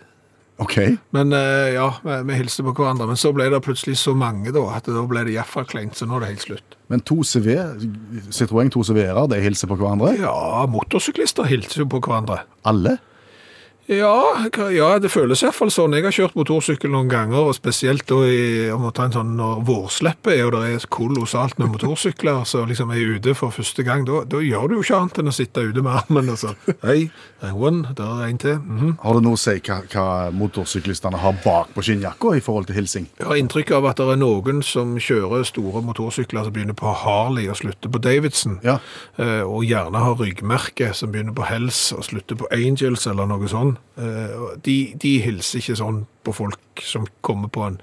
Ok. Men eh, ja, vi, vi hilste på hverandre, men så ble det plutselig så mange da, at da ble det iallfall kleint, så nå er det helt slutt. Men to CV, Citroën 2CV-er, de hilser på hverandre? Ja, motorsyklister hilser jo på hverandre. Alle? Ja, ja, det føles i hvert fall sånn. Jeg har kjørt motorsykkel noen ganger, og spesielt da i, om å ta en sånn når vårsleppet er, og det er kolossalt med motorsykler, så liksom er jeg ute for første gang, da, da gjør du jo ikke annet enn å sitte ute med armen og så, hei, one, der er en til. Mhm. Har det noe å si hva, hva motorsyklistene har bak på skinnjakka i forhold til hilsing? Jeg har inntrykk av at det er noen som kjører store motorsykler som begynner på Harley og slutter på Davidson, Ja. eh, og gjerne har ryggmerke som begynner på Hells og slutter på Angels eller noe sånn. Eh, De, de hilser ikke sånn på folk som kommer på en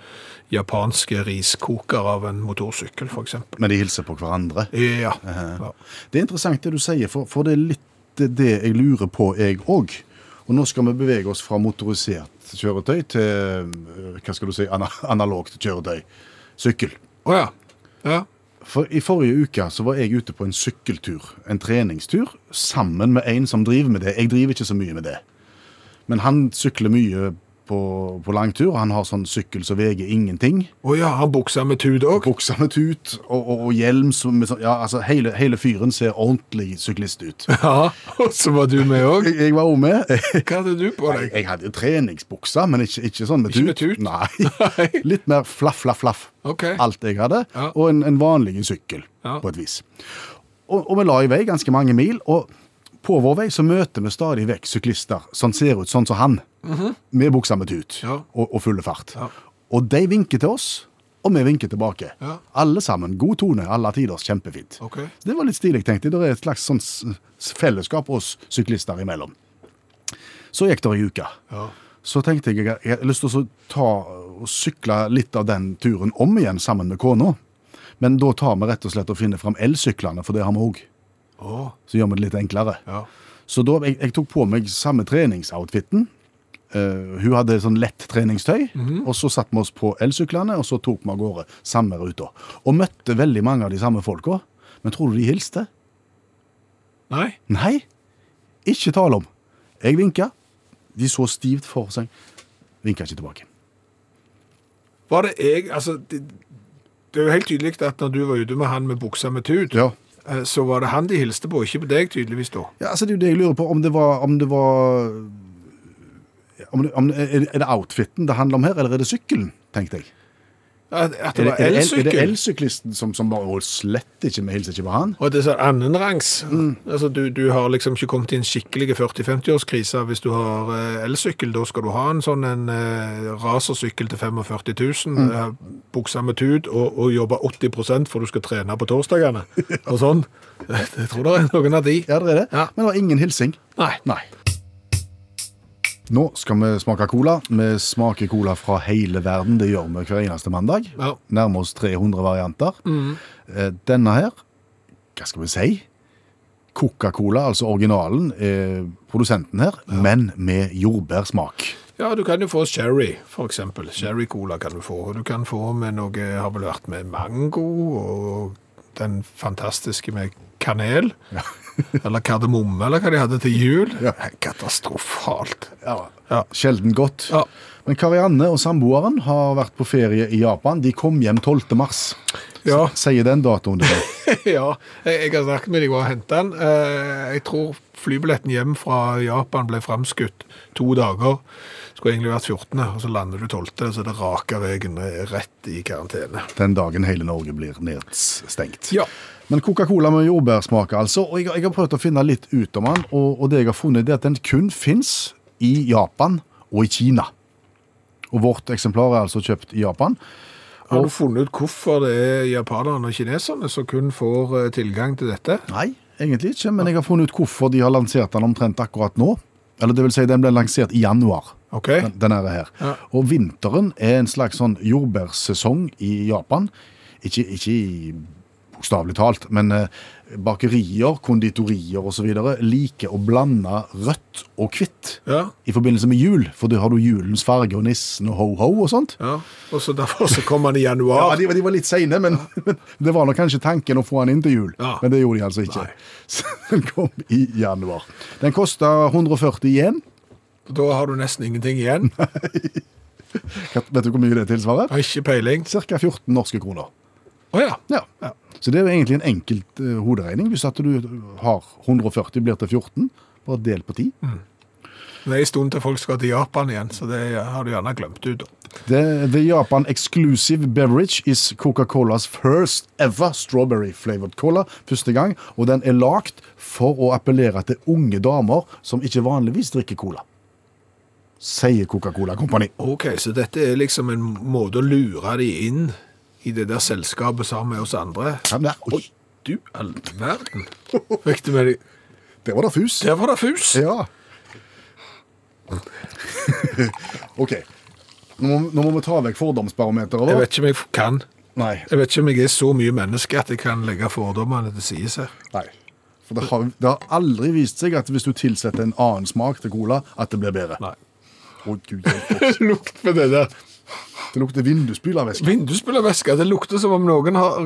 japanske riskoker av en motorsykkel, f.eks. Men de hilser på hverandre. Ja. ja. Det er interessant det du sier, for, for det er litt det jeg lurer på, jeg òg. Og nå skal vi bevege oss fra motorisert kjøretøy til øh, hva skal du si, analogt kjøretøy. Sykkel. Å ja. Ja. For I forrige uke så var jeg ute på en sykkeltur, en treningstur, sammen med en som driver med det. Jeg driver ikke så mye med det. Men han sykler mye på, på langtur. Han har sånn sykkel som veier ingenting. Å ja, han bukser med tut òg. Bukser med tut og, og, og hjelm. Som, sånn- ja, altså hele, hele fyren ser ordentlig syklist ut. Ja, og så var du med òg. Jeg, jeg var òg med. Hva hadde du på deg? jeg hadde treningsbuksa, men ikke, ikke sånn med Ikke tut. med tut? Nei. Litt mer flaff, flaff, flaff. Ok. Alt jeg hadde. Ja. Og en, en vanlig sykkel, Ja. på et vis. Og, og vi la i vei ganske mange mil. og på vår vei så møter vi stadig vekk syklister som ser ut sånn som han, med buksa med tut. Ja. og, og fulle fart. Ja. Og de vinker til oss, og vi vinker tilbake. Ja. Alle sammen. God tone, alle tiders, kjempefint. Okay. Det var litt stilig, tenkte jeg. Det er et slags sånn fellesskap oss syklister imellom. Så gikk det ei uke. Ja. Så tenkte jeg jeg har lyst til å ta og sykle litt av den turen om igjen sammen med kona. Men da tar vi rett og slett og finner fram elsyklene, for det har vi òg. Å, Så gjør vi det litt enklere. ja. Så da, jeg, jeg tok på meg samme treningsoutfiten. Uh, hun hadde sånn lett treningstøy, og så satte vi oss på elsyklene, og så tok vi av gårde samme ruta. Og møtte veldig mange av de samme folka. Men tror du de hilste? Nei? Nei, ikke tale om. Jeg vinka. De så stivt for seg. Vinka ikke tilbake. Var det jeg Altså, det, det er jo helt tydelig at når du var ute med han med buksa med tut, Ja. Eh, så var det han de hilste på, ikke på deg tydeligvis da. Ja, altså Det er jo det jeg lurer på, om det var Om det var om det, om er det outfiten det handler om her, eller er det sykkelen, tenkte jeg. At, at det var er det, er det elsyklisten som, som bare «Å, slett ikke, vi hilser ikke på han? Og det er sånn annenrangs. Mm. Altså, du, du har liksom ikke kommet i en skikkelig 40-50-årskrise hvis du har eh, elsykkel. Da skal du ha en sånn en eh, rasersykkel til 45 000, Mm. eh, buksa med tut, og, og jobbe 80% for du skal trene på torsdagene. Og sånn. Jeg tror det er noen av de. Ja, det er det. Ja. Men det var ingen hilsing. Nei. Nei. Nå skal vi smake cola. Vi smaker cola fra hele verden. Det gjør vi hver eneste mandag. Ja. Nærmer oss 300 varianter. Mm. Denne her, hva skal vi si? Coca-Cola, altså originalen, er produsenten her, men med jordbærsmak. Ja, du kan jo få sherry, eksempel. Sherry-cola kan du få. Og du kan få med noe, har vel vært med mango, og den fantastiske med kanel. Eller kardemomme, eller hva de hadde til jul. Ja. Katastrofalt. Ja. Ja. Sjelden godt. Ja. Men Karianne og samboeren har vært på ferie i Japan. De kom hjem 12. mars. Ja. Sier den datoen det ja, jeg, har snakket med dem og hentet den. Eh, Jeg tror flybilletten hjem fra Japan ble fremskutt to dager. Skulle egentlig vært 14., og så lander du 12., så det raker veien rett i karantene. Den dagen hele Norge blir nedstengt. Ja. Men Coca-Cola med jordbærsmak, altså. Og jeg, jeg har prøvd å finne litt ut om den, og, og det jeg har funnet, er at den kun fins i Japan og i Kina. Og vårt eksemplar er altså kjøpt i Japan. Har du funnet ut hvorfor det er japanerne og kineserne som kun får eh, tilgang til dette? Nei, egentlig ikke, men jeg har funnet ut hvorfor de har lansert den omtrent akkurat nå. Eller det vil si, den ble lansert i januar. Okay. Den, den er her. Ja. Og vinteren er en slags sånn jordbærsesong i Japan. Ikke, ikke i bokstavelig talt, men eh, bakerier, konditorier osv. liker å blande rødt og hvitt Ja, i forbindelse med jul. For da har du julens farge og nissen og ho-ho og sånt. ja. Og så derfor så kom han i Ja, januar. de, de var litt seine, men, men det var nok kanskje tanken å få han inn til jul. Ja. Men det gjorde de altså ikke. Nei. Så den kom i januar. Den kosta 140 igjen. Da har du nesten ingenting igjen. Nei. Vet du hvor mye det tilsvarer? Ikke peiling. Ca. 14 norske kroner. Å ja. Ja. Så det er jo egentlig en enkelt uh, hoderegning. Hvis at du har 140 blir til 14, bare del på 10. Det er en stund til folk skal til Japan igjen, så det har du gjerne glemt ut. The, the Japan exclusive beverage is Coca-Colas first ever strawberry flavored cola. Første gang, og den er lagt for å appellere til unge damer som ikke vanligvis drikker cola. Sier Coca-Cola Company. Ok, så dette er liksom en måte å lure de inn i det der selskapet sammen med oss andre. Ja, men det- Oi, Du all verden. Fikk du med deg? det var da fus. Der var det fus. Ja. OK. Nå må, nå må vi ta vekk fordomsbarometeret Jeg vet ikke om jeg kan. Nei. Jeg vet ikke om jeg er så mye menneske at jeg kan legge fordommene til side her. Nei. For det har, det har aldri vist seg at hvis du tilsetter en annen smak til cola, at det blir bedre. Nei. Å, Gud, hjelpe oss. Lukt på det der. Det lukter vindusspylervæske. Vindusspylervæske. Det lukter som om noen har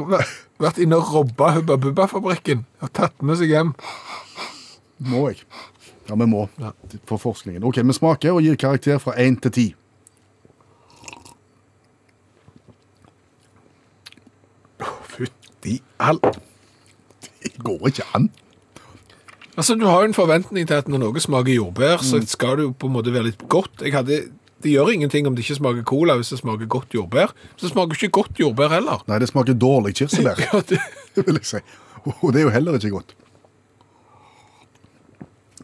vært inne og robba Hubba Bubba-fabrikken og tatt med seg hjem. Må jeg? Ja, vi må. Ja. For forskningen. OK, vi smaker og gir karakter fra 1 til 10. Fytti all Det går ikke an. Altså, Du har jo en forventning til at når noe smaker jordbær, så skal det jo på en måte være litt godt. Jeg hadde, det gjør ingenting om det ikke smaker cola hvis det smaker godt jordbær. Så det smaker ikke godt jordbær heller. Nei, det smaker dårlig kirsebær, Ja, det, vil jeg si. Og det er jo heller ikke godt.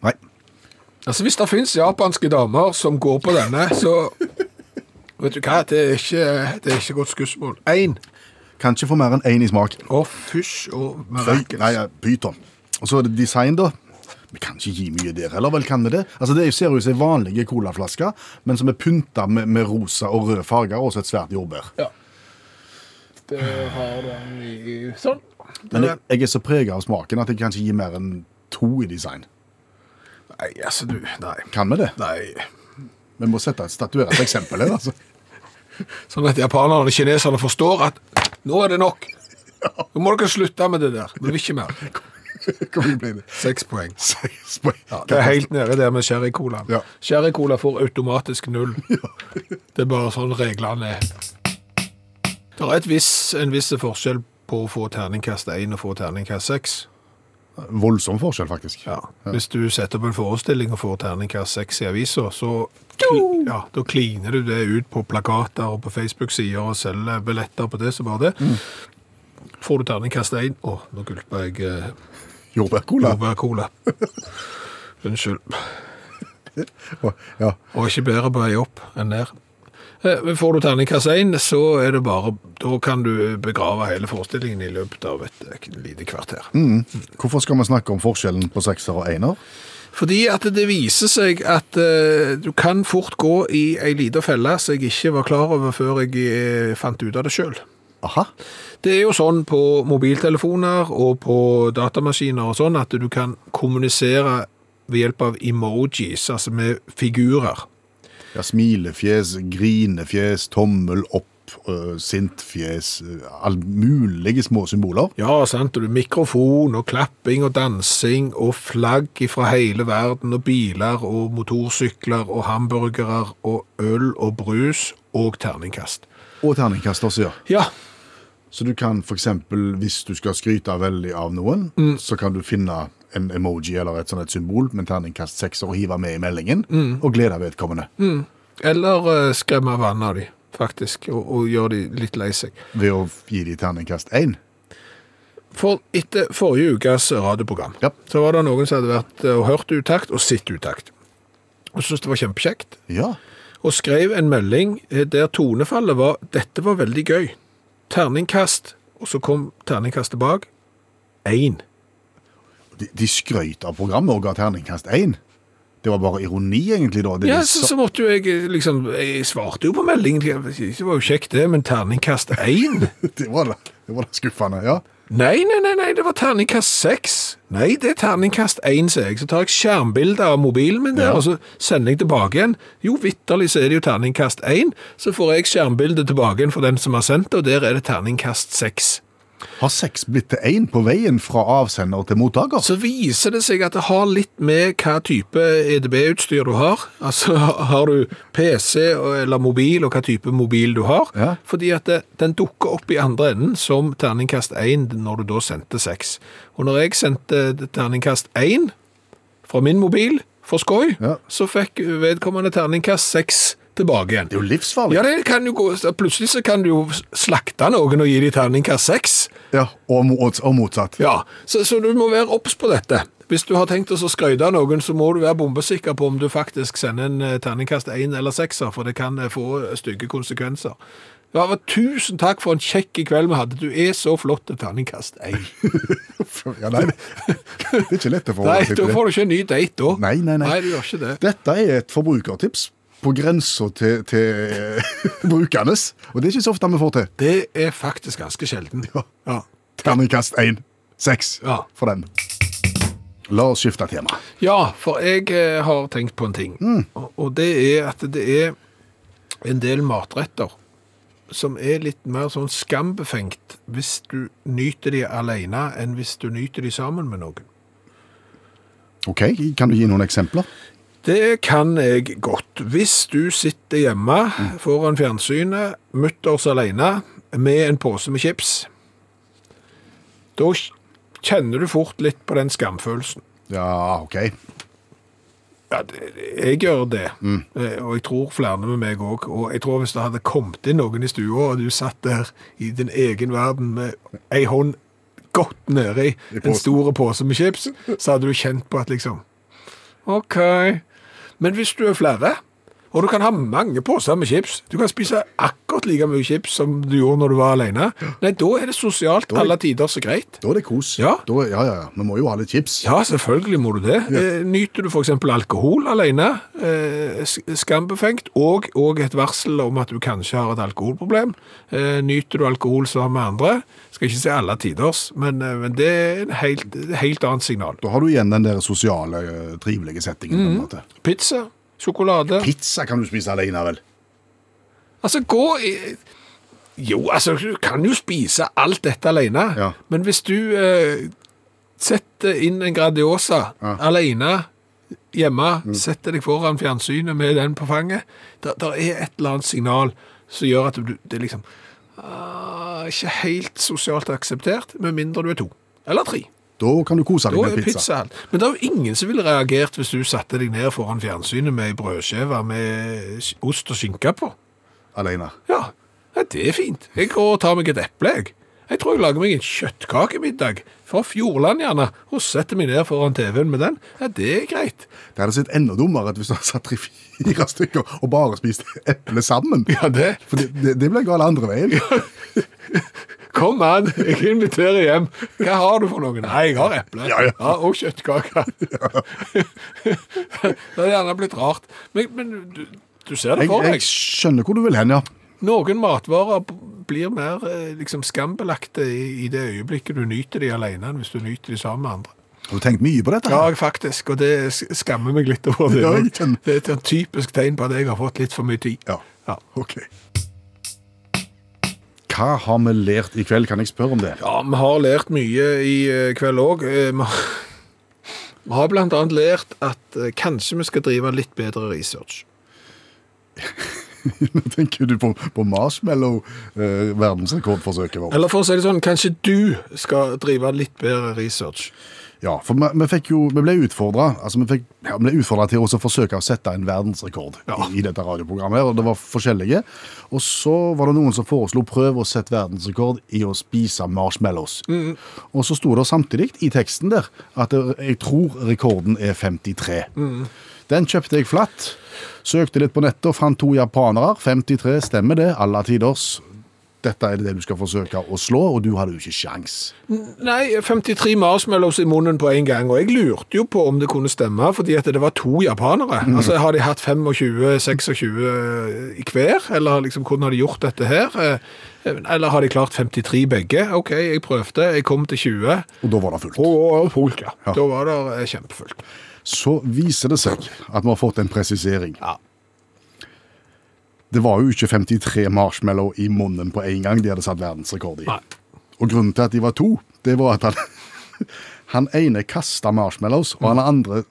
Nei. altså, Hvis det fins japanske damer som går på denne, så Vet du hva, det er ikke, det er ikke godt skussmål. Én. Kan ikke få mer enn én i smak. Å, fysj og mirakel. nei, pyton. Og så er det design, da. Vi kan ikke gi mye der heller, vel kan vi det? Altså, Det ser ut som vanlige colaflaske, men som er pynta med, med rosa og rød farger og også et svært jordbær. Ja. Det har den i sånn. Men jeg, jeg er så prega av smaken at jeg kan ikke gi mer enn to i design. Nei, altså du Nei. Kan vi det? Nei. Vi må sette et statuerende eksempel her, altså. Sånn at japanerne og kineserne forstår at nå er det nok. Nå må dere slutte med det der. Vi vil ikke mer. Hvor mye blir det? Seks poeng. Seks poeng. Ja, det er helt nede der med sherry-cola. Ja. Sherry-cola får automatisk null. Det er bare sånn reglene er. Det er et viss, en viss forskjell på å få terningkast 1 og få terningkast 6. Voldsom forskjell, faktisk. Ja. Hvis du setter opp en forestilling og får terningkast 6 i avisa, så ja, da kliner du det ut på plakater og på Facebook-sider og selger billetter på det som bare det. Får du terningkast 1 Å, nå gulpa jeg eh, Jordbærcola. jordbærcola. Unnskyld. Ja. Og ikke bedre på vei opp enn ned. Eh, Får du terningkast én, så er det bare Da kan du begrave hele forestillingen i løpet av et, et lite kvarter. Hvorfor skal vi snakke om forskjellen på sekser og ener? Fordi at det viser seg at uh, du kan fort gå i ei lita felle som jeg ikke var klar over før jeg eh, fant ut av det sjøl. Aha. Det er jo sånn på mobiltelefoner og på datamaskiner og sånn at du kan kommunisere ved hjelp av emojis, altså med figurer. Ja, smilefjes, grinefjes, tommel opp, uh, sintfjes, all mulige små symboler. Ja, sant, og mikrofon og klapping og dansing og flagg fra hele verden og biler og motorsykler og hamburgere og øl og brus og terningkast. Og terningkast også, ja. Ja, Så du kan eksempel, hvis du skal skryte veldig av noen, så kan du finne en emoji eller et sånt et symbol med en terningkast sekser og hive med i meldingen, og glede vedkommende eller uh, skremme vannet av de, faktisk, og, og gjøre de litt lei seg. ved å gi de terningkast én. For etter forrige ukes radioprogram, Ja. så var det noen som hadde vært eh, og hørt utakt og sett utakt. Og syntes det var kjempekjekt. Ja. Og skrev en melding eh, der tonefallet var 'dette var veldig gøy'. Terningkast, og så kom terningkastet bak. Én. De, de skrøt av programmet og ga terningkast én. Det var bare ironi, egentlig, da. Det Ja, så, så måtte jo jeg eh, liksom Jeg svarte jo på meldingen. Det var jo kjekt, det, men terningkast én? det var det. Det var da skuffende, ja. Nei, nei, nei, nei, det var terningkast seks. Nei, det er terningkast én, sier jeg. Så tar jeg skjermbilde av mobilen min der, Ja. og så sender jeg tilbake igjen. Jo, vitterlig så er det jo terningkast én. Så får jeg skjermbildet tilbake igjen for den som har sendt det, og der er det terningkast seks. Har seks blitt til én på veien fra avsender til mottaker? Så viser det seg at det har litt med hva type EDB-utstyr du har. Altså, har du PC eller mobil, og hva type mobil du har. Ja. Fordi at det, den dukker opp i andre enden som terningkast 1 når du da sendte 6. Og når jeg sendte terningkast 1 fra min mobil for skoj, Ja. så fikk vedkommende terningkast 6 tilbake igjen. Det er jo livsfarlig. Ja, det kan jo gå, plutselig så kan du jo slakte noen og gi dem terningkast 6. Ja, og, og motsatt. Ja, så, så du må være obs på dette. Hvis du har tenkt å skryte av noen, så må du være bombesikker på om du faktisk sender en eh, terningkast 1 eller 6, for det kan eh, få eh, stygge konsekvenser. Ja, tusen takk for en kjekk kveld vi hadde. Du er så flott til terningkast 1. Ja, nei, det, det er ikke lett å Nei, forholde seg da til det. får du ikke en ny date da. Nei, nei, nei. Nei, du gjør ikke det. Dette er et forbrukertips på grensa til, til brukende. og det er ikke så ofte vi får til. Det er faktisk ganske sjelden. Ja. Ja. Terningkast 1. 6 Ja. for den. La oss skifte tema. Ja, for jeg eh, har tenkt på en ting. Og, og det er at det er en del matretter som er litt mer sånn skambefengt hvis du nyter de alene enn hvis du nyter de sammen med noen. Ok, Kan du gi noen eksempler? Det kan jeg godt. Hvis du sitter hjemme foran fjernsynet, mutters alene, med en pose med chips, da kjenner du fort litt på den skamfølelsen. Ja, ok. Ja, det, jeg gjør det, Eh, og jeg tror flere med meg òg. Og jeg tror hvis det hadde kommet inn noen i stua, og du satt der i din egen verden med ei hånd godt nedi I en posen. stor pose med chips, så hadde du kjent på at liksom OK. Men hvis du er flere, og du kan ha mange poser med chips Du kan spise akkurat like mye chips som du gjorde når du var alene. Nei, da er det sosialt er- alle tider så greit. Da er det kos. Ja. Da, ja, ja, ja. Vi må jo ha litt chips. Ja, selvfølgelig må du det. Eh, Nyter du f.eks. alkohol alene, eh, skambefengt, og, og et varsel om at du kanskje har et alkoholproblem. Eh, nyter du alkohol sammen med andre, skal ikke si alle tiders, men, eh, men det er et helt, helt annet signal. Da har du igjen den der sosiale, eh, trivelige settingen. Mm. Pizza, sjokolade. Pizza kan du spise alene, vel? Altså, gå i... Jo, altså, du kan jo spise alt dette alene, Ja. men hvis du eh, setter inn en Grandiosa alene hjemme, setter deg foran fjernsynet med den på fanget, der, der er et eller annet signal som gjør at du, det er liksom ah, ikke helt sosialt akseptert, med mindre du er to. Eller tre. Da kan du kose deg Da med pizza. pizza. Men det er jo ingen som ville reagert hvis du satte deg ned foran fjernsynet med ei brødskive med ost og skinke på. Alene. Ja, ja, det er fint. Jeg går og tar meg et eple, jeg. Jeg tror jeg lager meg en kjøttkakemiddag fra Fjordland gjerne, og setter meg ned foran TV-en med den. Ja, det er greit. Det hadde sett enda dummere hvis du hadde satt tre-fire stykker og bare spist eple sammen. Ja, det. For det, det, det ble galt andre veien. Kom an, jeg inviterer hjem. Hva har du for noe? Nei, jeg har eple. Ja, ja. og kjøttkake. det hadde gjerne blitt rart. Men, men du, du ser det for deg. jeg jeg skjønner hvor du vil hen, ja. Noen matvarer blir mer eh, liksom skambelagte i, i det øyeblikket du nyter de alene, enn hvis du nyter de sammen med andre. Har du tenkt mye på dette? Ja, faktisk, og det skammer meg litt over det. Ja, Det er et typisk tegn på at jeg har fått litt for mye tid. Ja. Ja. Ok. Hva har vi lært i kveld? Kan jeg spørre om det? Ja, vi har lært mye i eh, kveld òg. Vi vi har annet lært at eh, kanskje vi skal drive litt bedre research. Nå tenker du på, på marshmallow, eh, verdensrekordforsøket vårt. Eller for å si det sånn, kanskje du skal drive litt bedre research. Ja, for vi, vi fikk jo, vi ble utfordra altså vi fikk, ja, vi ble utfordret til å forsøke å sette en verdensrekord Ja. i, i dette radioprogrammet. og Det var forskjellige. Og så var det noen som foreslo prøv å sette verdensrekord i å spise marshmallows. Og så sto det samtidig i teksten der at jeg tror rekorden er 53. Den kjøpte jeg flatt. Søkte litt på nettet og fant to japanere. 53, stemmer det? Alle tiders. Dette er det du skal forsøke å slå, og du hadde jo ikke sjans. Nei, 53 marshmallows i munnen på en gang, og jeg lurte jo på om det kunne stemme, fordi at det var to japanere. Altså, Har de hatt 25-26 i hver, eller liksom, hvordan har de gjort dette her? Eh, Eller har de klart 53 begge? OK, jeg prøvde, jeg kom til 20. Og da var det fullt. Og fullt, ja. Ja. Da var det eh, kjempefullt. Så viser det seg at vi har fått en presisering. Ja. Det var jo ikke 53 marshmallow i munnen på en gang de hadde satt verdensrekord i. Nei. Og grunnen til at de var to, det var at han, han ene kasta marshmallows, og han andre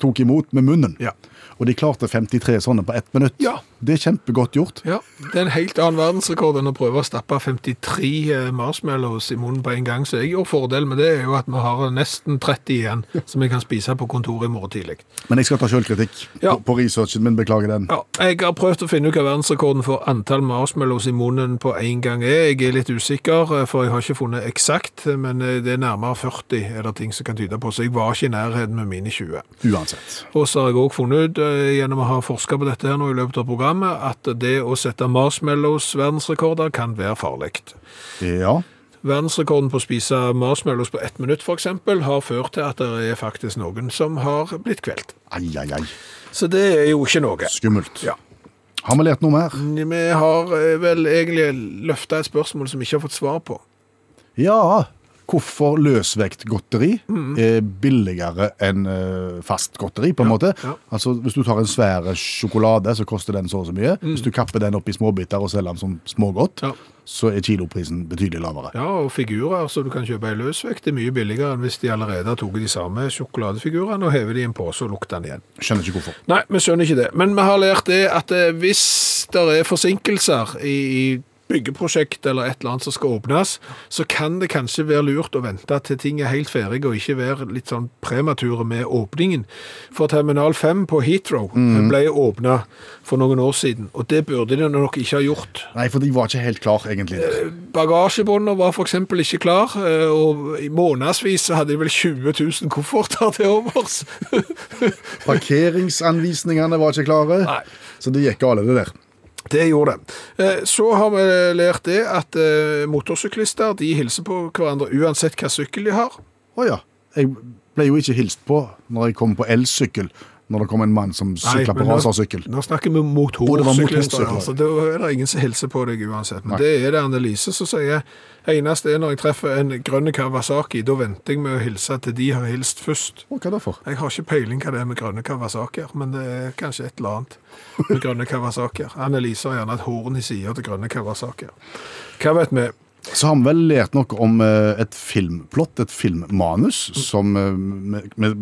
tok imot med munnen. Ja. Og de klarte 53 sånne på ett minutt. Ja. Det er kjempegodt gjort. Ja, det er en helt annen verdensrekord enn å prøve å stappe 53 eh, marshmallows i munnen på en gang. Så jeg gjorde fordel med det, er jo at vi har nesten 30 igjen som jeg kan spise på kontoret i morgen tidlig. Men jeg skal ta selvkritikk Ja. på, på researchen min. Beklager den. Ja, jeg har prøvd å finne ut hva verdensrekorden for antall marshmallows i munnen på en gang er. Jeg er litt usikker, eh, for jeg har ikke funnet eksakt, men eh, det er nærmere 40 er det ting som kan tyde på, så jeg var ikke i nærheten med mine 20. Uansett. Og så har jeg også funnet ut, gjennom å ha forsket på dette her nå i løpet av programmet, at det å sette marshmallows verdensrekorder kan være farlig. Ja. Verdensrekorden på å spise marshmallows på ett minutt, eksempel, har ført til at det er faktisk noen som har blitt kvelt. Ai, ai, ai. Så det er jo ikke noe. Skummelt. Ja. Har vi lært noe mer? Vi har eh, vel egentlig løfta et spørsmål som vi ikke har fått svar på. Ja. Hvorfor løsvektgodteri er billigere enn eh, fast godteri, på en måte. ja. Altså, Hvis du tar en svære sjokolade, så koster den så og så mye. Hvis du kapper den opp i småbiter og selger den som smågodt, Ja. så er kiloprisen betydelig lavere. Ja, og figurer som du kan kjøpe i løsvekt er mye billigere enn hvis de allerede har tatt de samme sjokoladefigurene og hever de i en pose og lukter den igjen. Skjønner ikke hvorfor. Nei, vi skjønner ikke det. Men vi har lært det at eh, hvis det er forsinkelser i, i byggeprosjekt eller et eller annet som skal åpnes, så kan det kanskje være lurt å vente til ting er helt ferdig, og ikke være litt sånn premature med åpningen. For Terminal 5 på Heathrow ble åpna for noen år siden, og det burde de nok ikke ha gjort. Nei, for de var ikke helt klar, egentlig. Bagasjebåndene var f.eks. ikke klar, eh, og i månedsvis så hadde de vel 20 000 kofferter til overs. Parkeringsanvisningene var ikke klare, Nei. så det gikk galt, det der. Det gjorde det. Eh, Så har vi lært det at eh, motorsyklister de hilser på hverandre uansett hva sykkel de har. Å ja. Jeg ble jo ikke hilst på når jeg kom på elsykkel, når det kom en mann som sykla på rasersykkel. nå-. Nå snakker vi det motorsyklister, altså. Da er det ingen som hilser på deg uansett. Men Nei. det er det Annelise som sier. Eneste er når jeg treffer en grønne Kawasaki, da venter jeg med å hilse til de har hilst først. Og hva derfor? Jeg har ikke peiling hva det er med grønne Kawasakier, men det er kanskje et eller annet med grønne Kawasakier. Annelise har gjerne et horn i sida til grønne Kawasakier. Hva vet vi? Så har vi vel lært noe om eh, et filmplott, et filmmanus, som eh, vi s-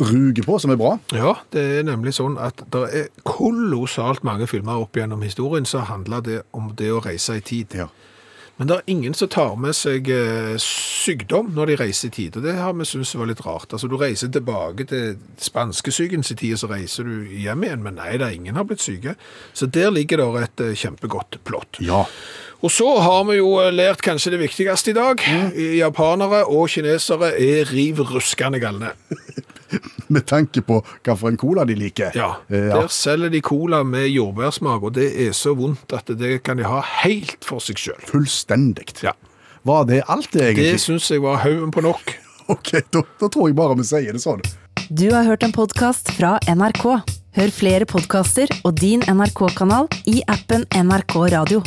ruger på, som er bra. Ja, det er nemlig sånn at det er kolossalt mange filmer opp gjennom historien som handler det om det å reise i tid. Ja. Men det er ingen som tar med seg eh, sykdom når de reiser i tid, og det har vi syntes var litt rart. Altså, du reiser tilbake til spanskesykens tid, så reiser du hjem igjen, men nei, er ingen har blitt syke. Så der ligger det et eh, kjempegodt plott. Ja. Og så har vi jo eh, lært kanskje det viktigste i dag. Japanere og kinesere er riv ruskende galne. Med tanke på hvilken cola de liker. Ja, Eh, ja. der selger de cola med jordbærsmak, og det er så vondt at det kan de ha helt for seg sjøl. Fullstendig. Ja. Var det alt, det, egentlig? Det syns jeg var haugen på nok. Ok, da, da tror jeg bare vi sier det sånn. Du har hørt en podkast fra NRK. Hør flere podkaster og din NRK-kanal i appen NRK Radio.